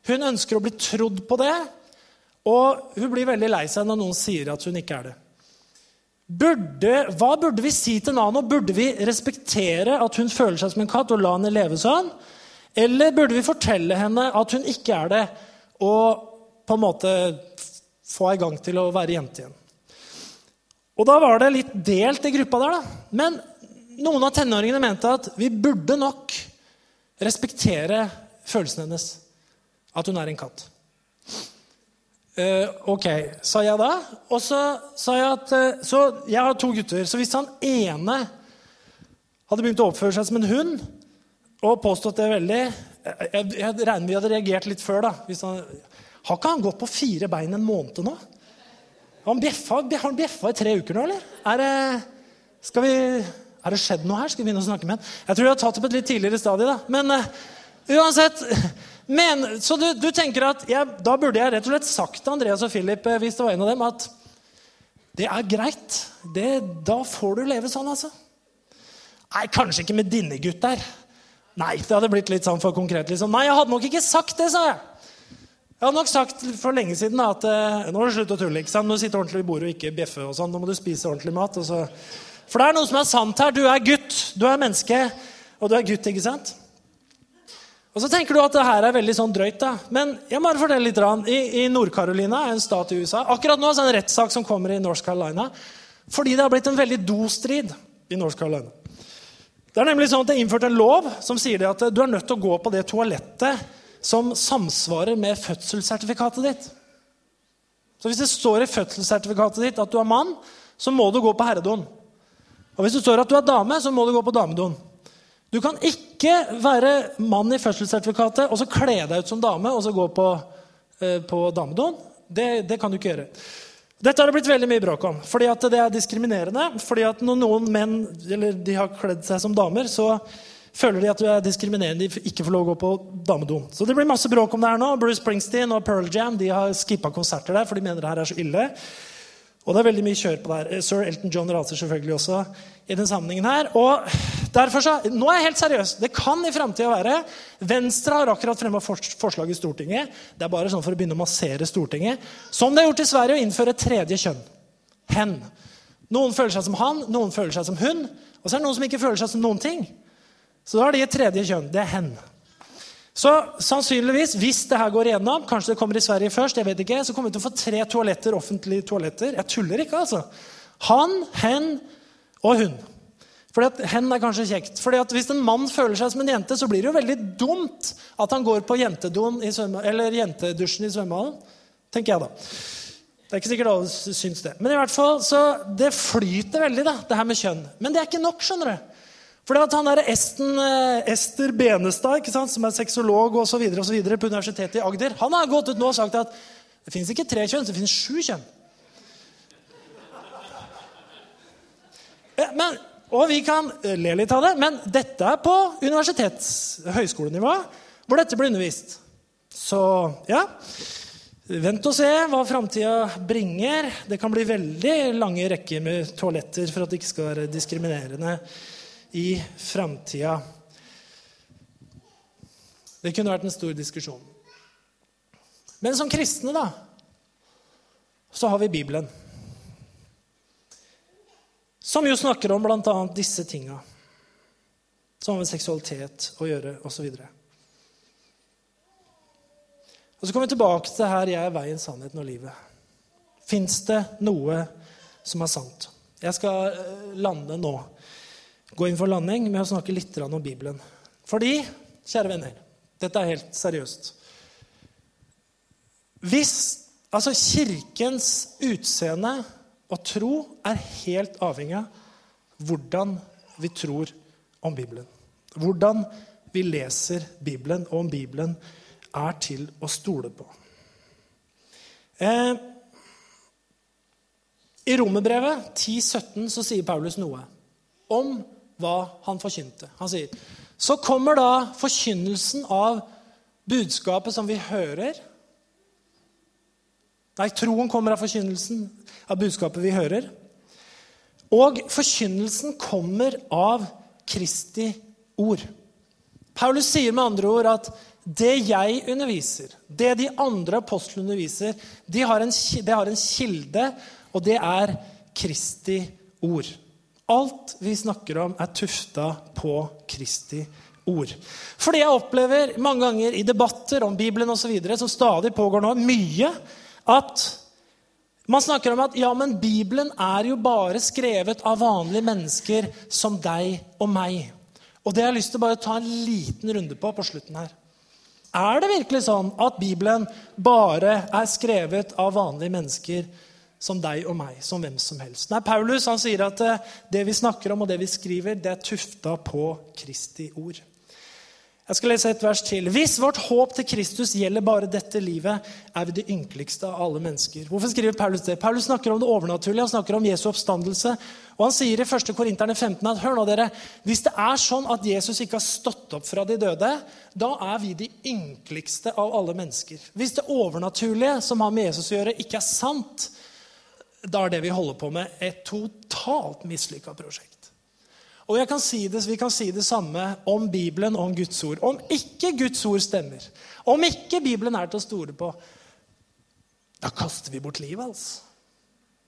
Hun ønsker å bli trodd på det. Og hun blir veldig lei seg når noen sier at hun ikke er det. Burde, hva burde vi si til Nano? Burde vi respektere at hun føler seg som en katt, og la henne leve sånn? Eller burde vi fortelle henne at hun ikke er det, og på en måte få i gang til å være jente igjen? Og Da var det litt delt i gruppa der. da. Men noen av tenåringene mente at vi burde nok respektere følelsen hennes. At hun er en katt. Uh, ok, sa jeg da. Og så sa jeg at uh, Så jeg har to gutter. Så hvis han ene hadde begynt å oppføre seg som en hund og påstått det veldig Jeg, jeg, regner vi hadde reagert litt før. da. Han, har ikke han gått på fire bein en måned nå? Han bjeffa, har han bjeffa i tre uker nå, eller? Er det, skal vi, er det skjedd noe her? Skal vi begynne å snakke med han? Jeg tror jeg har tatt på et litt tidligere stadie. da. Men uh, uansett men, så du, du tenker at jeg, Da burde jeg rett og slett sagt til Andreas og Philip eh, hvis det var en av dem, at det er greit. Det, da får du leve sånn, altså. Nei, kanskje ikke med dine gutter. Nei, det hadde blitt litt sånn for konkret. liksom. Nei, jeg hadde nok ikke sagt det, sa jeg. Jeg hadde nok sagt for lenge siden da, at uh, nå må du slutte å tulle. ikke sant? Nå sitter ordentlig i bordet og ikke bjeffe. og sånn. Nå må du spise ordentlig mat. Så... For det er noe som er sant her. Du er gutt. Du er menneske. Og du er gutt, ikke sant? Og så tenker du at det her er veldig sånn drøyt. da. Men jeg må bare fortelle litt. I, i Nord-Carolina, en stat i USA Akkurat nå er det en rettssak som kommer i North Carolina fordi det har blitt en veldig do-strid i North Carolina. Det er nemlig sånn at det er innført en lov som sier at du er nødt til å gå på det toalettet som samsvarer med fødselssertifikatet ditt. Så Hvis det står i fødselssertifikatet ditt at du er mann, så må du gå på herredoen. Og hvis det står at du er dame, så må du gå på damedoen. Du kan ikke være mann i fødselssertifikatet og så kle deg ut som dame og så gå på, eh, på damedoen. Det, det, kan du ikke gjøre. Dette har det blitt veldig mye bråk om. fordi at det er diskriminerende. fordi at Når noen menn eller de har kledd seg som damer, så føler de at du er diskriminerende. De ikke får lov å gå på damedo. Så det blir masse bråk om det her nå. Bruce Springsteen og Pearl Jam de har skippa konserter der, for de mener det her er så ille. Og det er veldig mye kjør på det her. Sir Elton John raser selvfølgelig også i den sammenhengen her. Og derfor så, Nå er jeg helt seriøs. Det kan i framtida være Venstre har akkurat fremma forslag i Stortinget. Det er bare sånn for å begynne å massere Stortinget. Som det er gjort i Sverige, å innføre et tredje kjønn. Hen. Noen føler seg som han, noen føler seg som hun. Og så er det noen som ikke føler seg som noen ting. Så da har de et tredje kjønn. Det er hen. Så sannsynligvis, hvis det her går igjennom, kanskje det kommer i Sverige først, jeg vet ikke, så kommer vi til å få tre toaletter, offentlige toaletter. Jeg tuller ikke, altså. Han, hen og hun. Fordi at Hen er kanskje kjekt. Fordi at Hvis en mann føler seg som en jente, så blir det jo veldig dumt at han går på i svømme, jentedusjen i svømmehallen. tenker jeg da. Det er ikke sikkert alle syns det. Men i hvert fall, så det flyter veldig, da, det her med kjønn. Men det er ikke nok. skjønner du. Fordi at han der Esten, eh, Ester Benestad, som er sexolog videre, på Universitetet i Agder, han har gått ut nå og sagt at det fins ikke tre kjønn, det fins sju kjønn. Men, og vi kan eh, le litt av det, men dette er på universitets- høyskolenivå, hvor dette blir undervist. Så ja Vent og se hva framtida bringer. Det kan bli veldig lange rekker med toaletter for at det ikke skal være diskriminerende i framtida. Det kunne vært en stor diskusjon. Men som kristne, da, så har vi Bibelen. Som jo snakker om bl.a. disse tinga. Som har med seksualitet å gjøre, osv. Og, og så kommer vi tilbake til her jeg er veien, sannheten og livet. Fins det noe som er sant? Jeg skal eh, lande nå. Gå inn for landing med å snakke litt om Bibelen. Fordi, kjære venner, dette er helt seriøst Hvis altså Kirkens utseende og tro er helt avhengig av hvordan vi tror om Bibelen. Hvordan vi leser Bibelen, og om Bibelen er til å stole på. Eh, I Romerbrevet 10,17 så sier Paulus noe om hva han forkynte. Han sier så kommer da forkynnelsen av budskapet som vi hører. Nei, troen kommer av forkynnelsen av budskapet vi hører. Og forkynnelsen kommer av Kristi ord. Paulus sier med andre ord at det jeg underviser, det de andre apostlene underviser, det har de har en kilde, og det er Kristi ord. Alt vi snakker om, er tufta på Kristi ord. Fordi jeg opplever mange ganger i debatter om Bibelen videre, som stadig pågår nå, mye at man snakker om at ja, men Bibelen er jo bare skrevet av vanlige mennesker som deg og meg. Og det har jeg lyst til å bare ta en liten runde på på slutten her. Er det virkelig sånn at Bibelen bare er skrevet av vanlige mennesker som deg og meg, som hvem som helst? Nei, Paulus han sier at eh, det vi snakker om og det vi skriver, det er tufta på Kristi ord. Jeg skal lese et vers til. Hvis vårt håp til Kristus gjelder bare dette livet, er vi det ynkeligste av alle mennesker. Hvorfor skriver Paulus det? Paulus snakker om det overnaturlige, han snakker om Jesu oppstandelse. Og han sier i 1. Korinterne 15 at hør nå dere, hvis det er sånn at Jesus ikke har stått opp fra de døde, da er vi de ynkeligste av alle mennesker. Hvis det overnaturlige som har med Jesus å gjøre, ikke er sant, da er det vi holder på med, et totalt mislykka prosjekt. Og kan si det, Vi kan si det samme om Bibelen og om Guds ord. Om ikke Guds ord stemmer, om ikke Bibelen er til å stole på, da kaster vi bort livet, altså.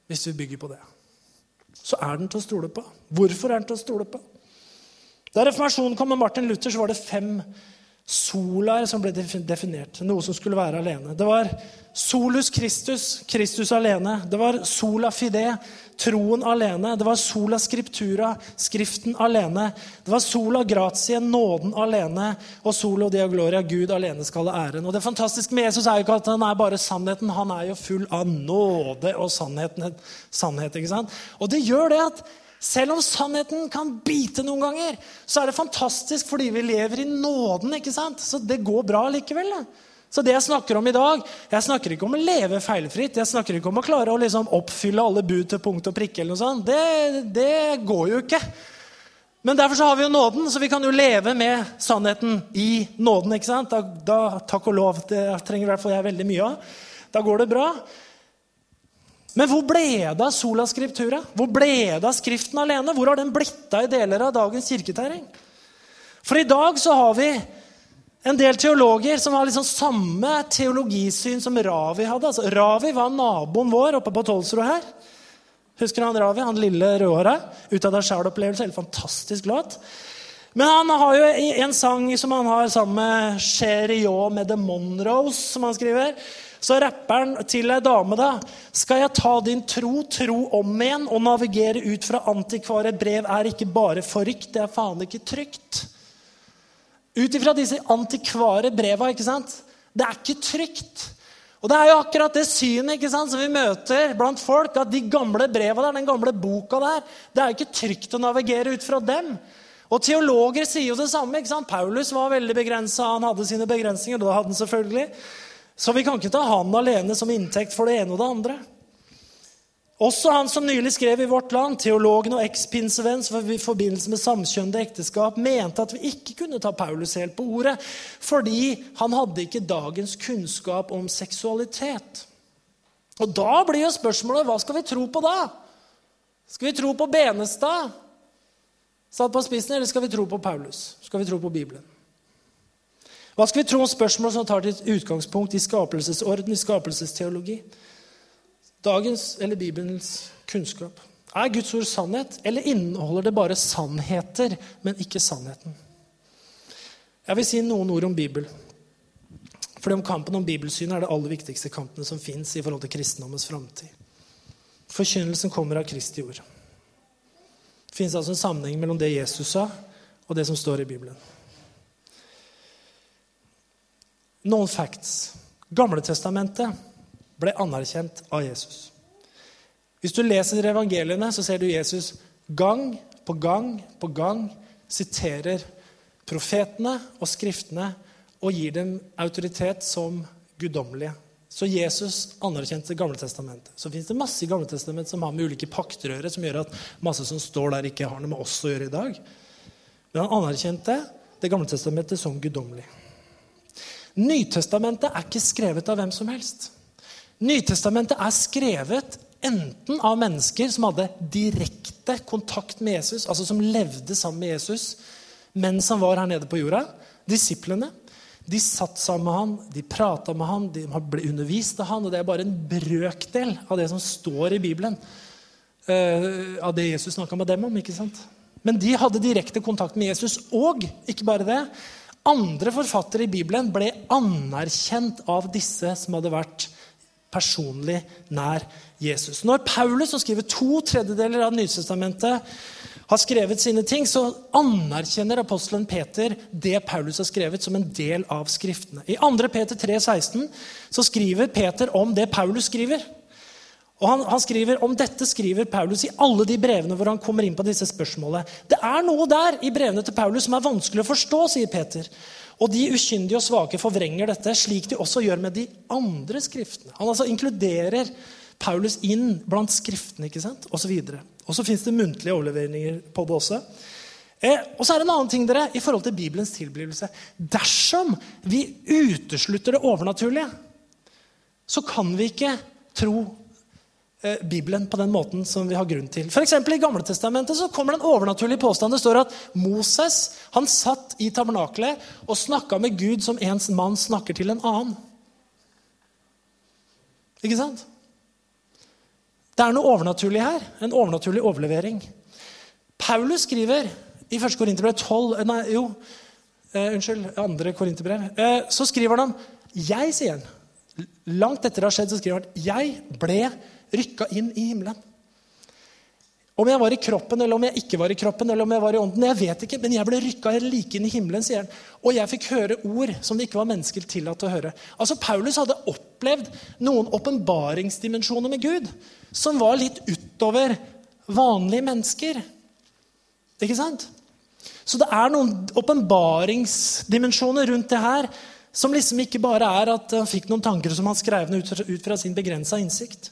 Hvis vi bygger på det. Så er den til å stole på. Hvorfor er den til å stole på? Da reformasjonen kom med Martin Luther, så var det fem solaer som ble definert. Noe som skulle være alene. Det var solus Christus, Kristus alene. Det var sola fide, troen alene. Det var sola scriptura, Skriften alene. Det var sola gratie, nåden alene. Og solo deo gloria, Gud alene skal ha æren. Og Det fantastiske med Jesus er jo ikke at han er bare sannheten. Han er jo full av nåde og sannheten, sannhet. ikke sant? Og det gjør det at selv om sannheten kan bite noen ganger, så er det fantastisk fordi vi lever i nåden. ikke sant? Så det går bra likevel. Så det jeg snakker om i dag, jeg snakker ikke om å leve feilfritt. Jeg snakker ikke om å klare å liksom oppfylle alle bud til punkt og prikke. eller noe sånt. Det, det går jo ikke. Men derfor så har vi jo nåden, så vi kan jo leve med sannheten i nåden. ikke sant? Da, da Takk og lov. Det trenger i hvert fall jeg veldig mye av. Da går det bra. Men hvor ble det av sola scriptura? Hvor ble det av Skriften alene? Hvor har den blitt av i deler av dagens kirketerreng? For i dag så har vi en del teologer som har liksom samme teologisyn som Ravi hadde. Altså, Ravi var naboen vår oppe på Tolsrud her. Husker han Ravi? Han lille rødhåra? Ut av deg sjæl-opplevelse. Helt fantastisk låt. Men han har jo en sang som han har sammen med Cherio med The Monroes, som han skriver. Så rapperen til ei dame, da. Skal jeg ta din tro, tro om igjen og navigere ut fra antikvare brev er ikke bare forrykt, det er faen ikke trygt. Ut ifra disse antikvare breva, ikke sant? Det er ikke trygt. Og det er jo akkurat det synet ikke sant, som vi møter blant folk. At de gamle breva der, den gamle boka der, det er ikke trygt å navigere ut fra dem. Og Teologer sier jo det samme. ikke sant? Paulus var veldig begrensa. Han hadde sine begrensninger. da hadde han selvfølgelig. Så vi kan ikke ta han alene som inntekt for det ene og det andre. Også han som nylig skrev i Vårt Land, teologen og ekspinsevenn i forbindelse med samkjønnede ekteskap, mente at vi ikke kunne ta Paulus helt på ordet fordi han hadde ikke dagens kunnskap om seksualitet. Og Da blir jo spørsmålet hva skal vi tro på da? Skal vi tro på Benestad, satt på spissen, eller skal vi tro på Paulus? Skal vi tro på Bibelen? Hva skal vi tro om spørsmål som tar til utgangspunkt i skapelsesorden, i skapelsesteologi? Dagens eller Bibelens kunnskap. Er Guds ord sannhet, eller inneholder det bare sannheter, men ikke sannheten? Jeg vil si noen ord om Bibel. Fordi om Kampen om bibelsynet er det aller viktigste kampene som fins i forhold til kristendommens framtid. Forkynnelsen kommer av Kristi ord. Det fins altså en sammenheng mellom det Jesus sa, og det som står i Bibelen. Noen facts. Gamletestamentet ble anerkjent av Jesus. Hvis du leser evangeliene, så ser du Jesus gang på gang på gang siterer profetene og skriftene og gir dem autoritet som guddommelige. Så Jesus anerkjente Gamletestamentet. Så fins det masse i Gamletestamentet som har med ulike paktrøre, som gjør at masse som står der, ikke har noe med oss å gjøre i dag. Men han anerkjente Det gamle testamentet som guddommelig. Nytestamentet er ikke skrevet av hvem som helst. Nytestamentet er skrevet enten av mennesker som hadde direkte kontakt med Jesus, altså som levde sammen med Jesus mens han var her nede på jorda. Disiplene. De satt sammen med han, de prata med han, de ble undervist av han. Og det er bare en brøkdel av det som står i Bibelen. Uh, av det Jesus snakka med dem om. ikke sant? Men de hadde direkte kontakt med Jesus. Og ikke bare det, andre forfattere i Bibelen ble anerkjent av disse som hadde vært personlig nær Jesus. Når Paulus, som skriver to tredjedeler av Nytestamentet, har skrevet sine ting, så anerkjenner apostelen Peter det Paulus har skrevet, som en del av Skriftene. I 2. Peter 3, 16, så skriver Peter om det Paulus skriver. Og han, han, skriver, Om dette skriver Paulus i alle de brevene hvor han kommer inn på disse spørsmålene. Det er noe der i brevene til Paulus som er vanskelig å forstå, sier Peter. Og de ukyndige og svake forvrenger dette, slik de også gjør med de andre skriftene. Han altså inkluderer Paulus inn blant skriftene, ikke sant? Videre. Og så fins det muntlige overleveringer på det også. Eh, og så er det en annen ting dere, i forhold til Bibelens tilblivelse. Dersom vi uteslutter det overnaturlige, så kan vi ikke tro Eh, Bibelen på den måten som vi har grunn til. For I Gamle Testamentet så kommer det en overnaturlig påstand. Det står at Moses han satt i tabernakelet og snakka med Gud som en mann snakker til en annen. Ikke sant? Det er noe overnaturlig her. En overnaturlig overlevering. Paulus skriver i 1. Korinterbrev 12 Nei, jo, eh, unnskyld, 2. Korinterbrev. Eh, så skriver han om Jeg, sier han. Langt etter det har skjedd, så skriver han jeg ble rykka inn i himmelen. Om jeg var i kroppen eller om jeg ikke var i kroppen, eller om jeg var i ånden, jeg vet ikke, men jeg ble rykka like inn i himmelen, sier han. Og jeg fikk høre ord som det ikke var mennesker tillatt å høre. Altså, Paulus hadde opplevd noen åpenbaringsdimensjoner med Gud som var litt utover vanlige mennesker. Ikke sant? Så det er noen åpenbaringsdimensjoner rundt det her som liksom ikke bare er at han fikk noen tanker som han skrev ned ut fra sin begrensa innsikt.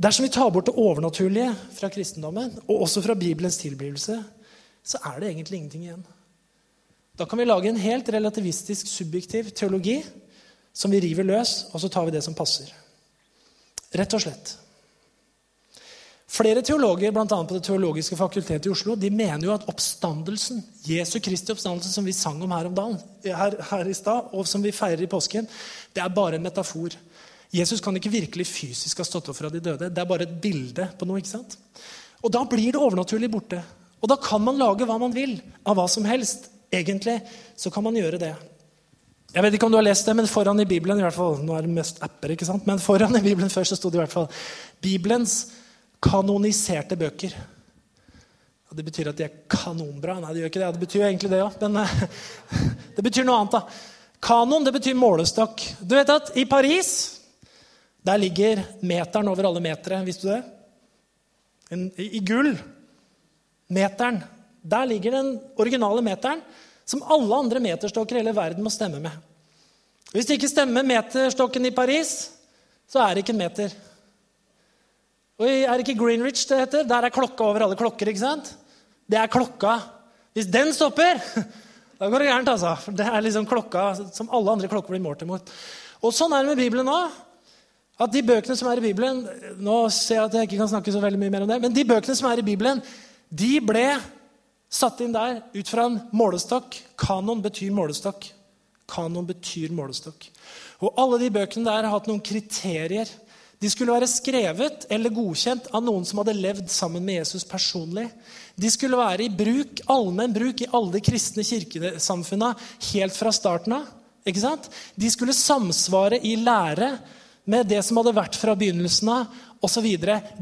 Dersom vi tar bort det overnaturlige fra kristendommen, og også fra Bibelens tilblivelse, så er det egentlig ingenting igjen. Da kan vi lage en helt relativistisk, subjektiv teologi som vi river løs, og så tar vi det som passer. Rett og slett. Flere teologer, bl.a. på Det teologiske fakultetet i Oslo, de mener jo at oppstandelsen, Jesu Kristi oppstandelse, som vi sang om her om dagen, her, her i stad, og som vi feirer i påsken, det er bare en metafor. Jesus kan ikke virkelig fysisk ha stått opp fra de døde. Det er bare et bilde på noe. ikke sant? Og Da blir det overnaturlig borte. Og da kan man lage hva man vil av hva som helst. Egentlig så kan man gjøre det. Jeg vet ikke om du har lest det, men foran i Bibelen i hvert fall, nå er det mest apper, ikke sant? Men foran i Bibelen først så sto det i hvert fall Bibelens kanoniserte bøker. Og Det betyr at de er kanonbra. Nei, det gjør ikke det. Det betyr jo egentlig det òg, men det betyr noe annet. da. Kanon det betyr målestokk. Du vet at i Paris der ligger meteren over alle metere. Visste du det? I gull. Meteren. Der ligger den originale meteren som alle andre meterstokker i hele verden må stemme med. Hvis det ikke stemmer meterstokken i Paris, så er det ikke en meter. Og Er det ikke Greenwich det heter? Der er klokka over alle klokker. ikke sant? Det er klokka. Hvis den stopper, da går det gærent. altså. For Det er liksom klokka som alle andre klokker blir målt imot. Og Sånn er det med Bibelen nå. At de bøkene som er i Bibelen Nå ser jeg at jeg ikke kan snakke så veldig mye mer om det, men de bøkene som er i Bibelen, de ble Satt inn der ut fra en målestokk. Kanon betyr målestokk. Kanon betyr målestokk. Og alle de bøkene der har hatt noen kriterier. De skulle være skrevet eller godkjent av noen som hadde levd sammen med Jesus personlig. De skulle være i bruk, allmenn bruk i alle de kristne kirkesamfunna helt fra starten av. Ikke sant? De skulle samsvare i lære med det som hadde vært fra begynnelsen av, osv.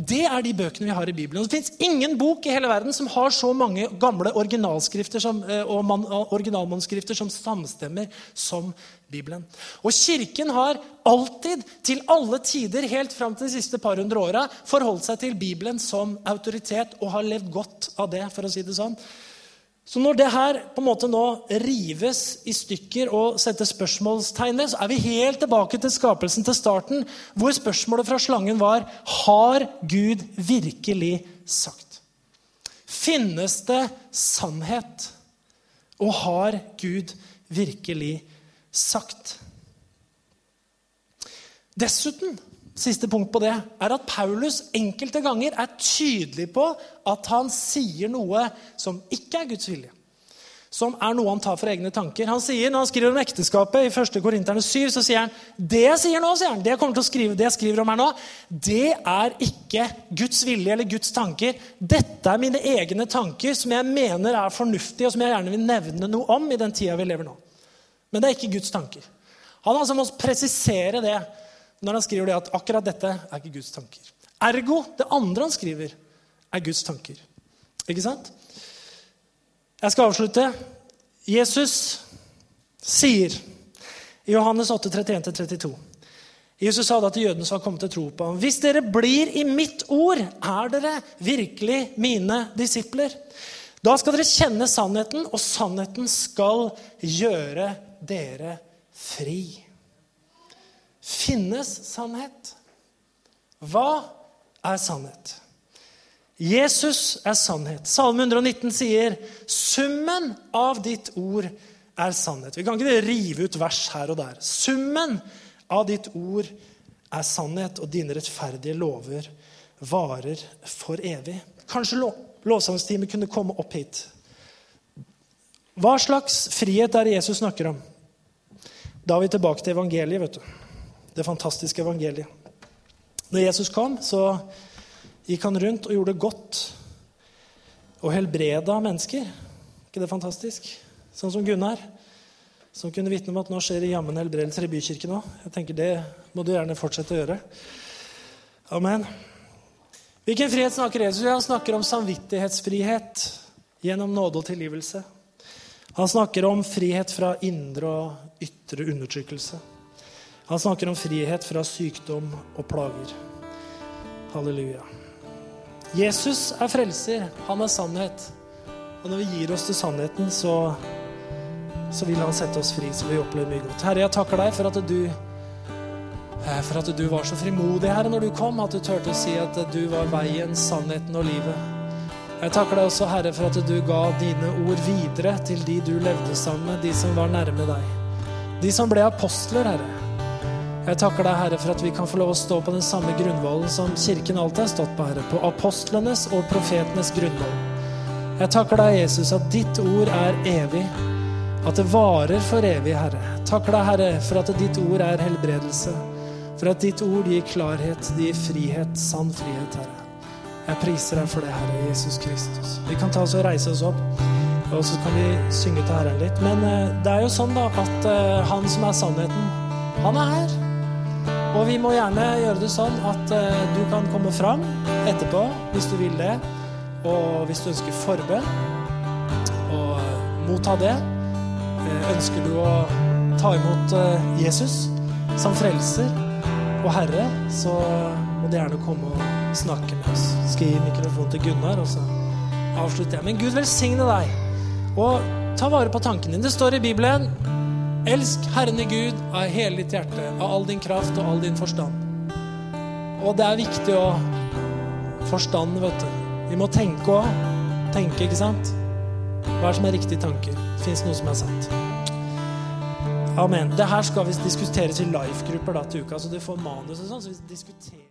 Det er de bøkene vi har i Bibelen. Og det fins ingen bok i hele verden som har så mange gamle originalskrifter som, eh, og man, originalmanuskrifter som samstemmer som Bibelen. Og Kirken har alltid, til alle tider, helt fram til de siste par hundre åra, forholdt seg til Bibelen som autoritet og har levd godt av det, for å si det sånn. Så når det her på en måte nå rives i stykker og settes spørsmålstegn ved, så er vi helt tilbake til skapelsen til starten, hvor spørsmålet fra slangen var Har Gud virkelig sagt? Finnes det sannhet? Og har Gud virkelig sagt? Dessuten siste punkt på det, er at Paulus enkelte ganger er tydelig på at han sier noe som ikke er Guds vilje. Som er noe han tar for egne tanker. Han sier, Når han skriver om ekteskapet i 1. Korinterne 7, så sier han det jeg sier nå, sier han, det jeg kommer til å skrive, det jeg skriver om her nå, det er ikke Guds vilje eller Guds tanker. Dette er mine egne tanker som jeg mener er fornuftige, og som jeg gjerne vil nevne noe om i den tida vi lever nå. Men det er ikke Guds tanker. Han altså må presisere det når han skriver det at akkurat dette er ikke Guds tanker. Ergo, det andre han skriver, er Guds tanker. Ikke sant? Jeg skal avslutte. Jesus sier i Johannes 8, 31-32 Jesus sa da til jødene som har kommet til tro på ham, hvis dere blir i mitt ord, er dere virkelig mine disipler. Da skal dere kjenne sannheten, og sannheten skal gjøre dere fri. Finnes sannhet? Hva er sannhet? Jesus er sannhet. Salme 119 sier, 'Summen av ditt ord er sannhet'. Vi kan ikke rive ut vers her og der. Summen av ditt ord er sannhet, og dine rettferdige lover varer for evig. Kanskje lovsangsteamet kunne komme opp hit. Hva slags frihet er det Jesus snakker om? Da er vi tilbake til evangeliet. vet du det fantastiske evangeliet. Når Jesus kom, så gikk han rundt og gjorde godt og helbreda mennesker. ikke det fantastisk? Sånn som Gunnar, som kunne vitne om at nå skjer det jammen helbredelser i bykirken òg. Jeg tenker Det må du gjerne fortsette å gjøre. Amen. Hvilken frihet snakker Jesus? Han snakker om samvittighetsfrihet gjennom nåde og tilgivelse. Han snakker om frihet fra indre og ytre undertrykkelse. Han snakker om frihet fra sykdom og plager. Halleluja. Jesus er frelser. Han er sannhet. Og når vi gir oss til sannheten, så, så vil han sette oss fri, så vi opplever mye godt. Herre, jeg takker deg for at du eh, for at du var så frimodig, Herre, når du kom, at du turte å si at du var veien, sannheten og livet. Jeg takker deg også, Herre, for at du ga dine ord videre til de du levde sammen med, de som var nærme deg. De som ble apostler, Herre. Jeg takker deg, Herre, for at vi kan få lov å stå på den samme grunnvollen som Kirken alltid har stått på, Herre. På apostlenes og profetenes grunnvoll. Jeg takker deg, Jesus, at ditt ord er evig. At det varer for evig, Herre. Takker deg, Herre, for at ditt ord er helbredelse. For at ditt ord gir klarhet, det gir frihet, sann frihet, Herre. Jeg priser deg for det, Herre Jesus Kristus. Vi kan ta oss og reise oss opp, og så kan vi synge til Herren litt. Men eh, det er jo sånn da at uh, han som er sannheten, han er her. Og vi må gjerne gjøre det sånn at uh, du kan komme fram etterpå hvis du vil det. Og hvis du ønsker forbønn og uh, motta det. Uh, ønsker du å ta imot Jesus som frelser og Herre, så må du gjerne komme og snakke med oss. Skal gi mikrofonen til Gunnar, og så avslutter jeg. Men Gud velsigne deg. Og ta vare på tanken din. Det står i Bibelen Elsk Herren i Gud av hele ditt hjerte, av all din kraft og all din forstand. Og det er viktig å Forstand, vet du. Vi må tenke òg. Tenke, ikke sant? Hva er som er riktige tanker? Fins noe som er sant. Amen. Det her skal vi diskuteres i live-grupper til uka, så du får manus og sånn. så vi diskuterer